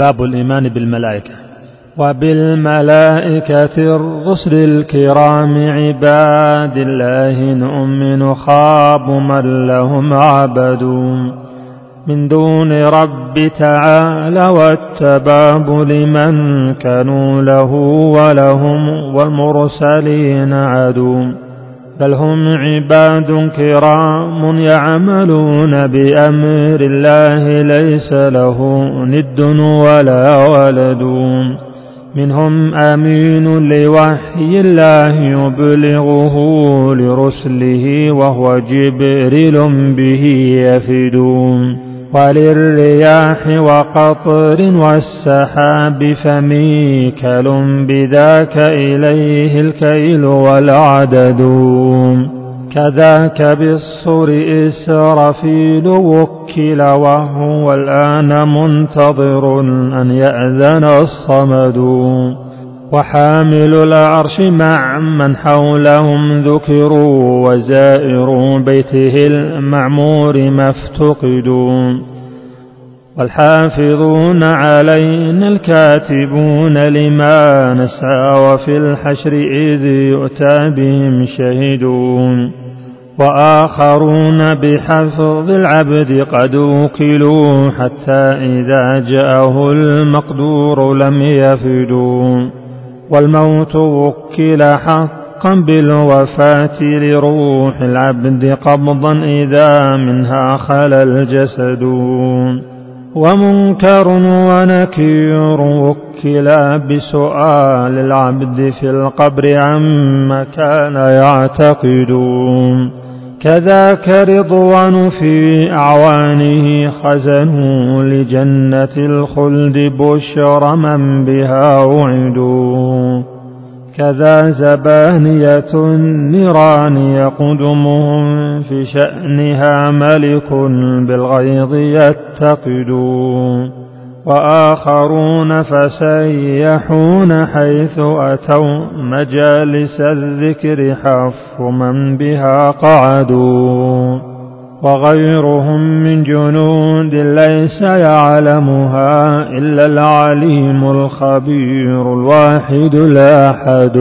باب الإيمان بالملائكة. وبالملائكة الرسل الكرام عباد الله نؤمن خاب من لهم عبدون من دون رب تعالى والتباب لمن كانوا له ولهم والمرسلين عدو. بل هم عباد كرام يعملون بأمر الله ليس له ند ولا ولد. منهم أمين لوحي الله يبلغه لرسله وهو جبريل به يفدون وللرياح وقطر والسحاب فميكل بذاك إليه الكيل والعدد. كذاك بالصر إسرافيل وكل وهو الآن منتظر أن يأذن الصمد. وحامل العرش مع من حولهم ذكروا وزائر بيته المعمور ما افتقدوا والحافظون علينا الكاتبون لما نسعى وفي الحشر إذ يؤتى بهم شهدون وآخرون بحفظ العبد قد وكلوا حتى إذا جاءه المقدور لم يفدوا والموت وكل حقا بالوفاة لروح العبد قبضا إذا منها خلا الجسد. ومنكر ونكير وكلا بسؤال العبد في القبر عما كان يعتقد. كذاك رضوان في أعوانه خزنوا لجنة الخلد بشر من بها وعدوا. كذا زبانية النيران يقدمهم في شأنها ملك بالغيظ يتقدون وآخرون فسيحون حيث أتوا مجالس الذكر حف من بها قعدوا وغيرهم من جنود ليس يعلمها إلا العليم الخبير الواحد الأحد.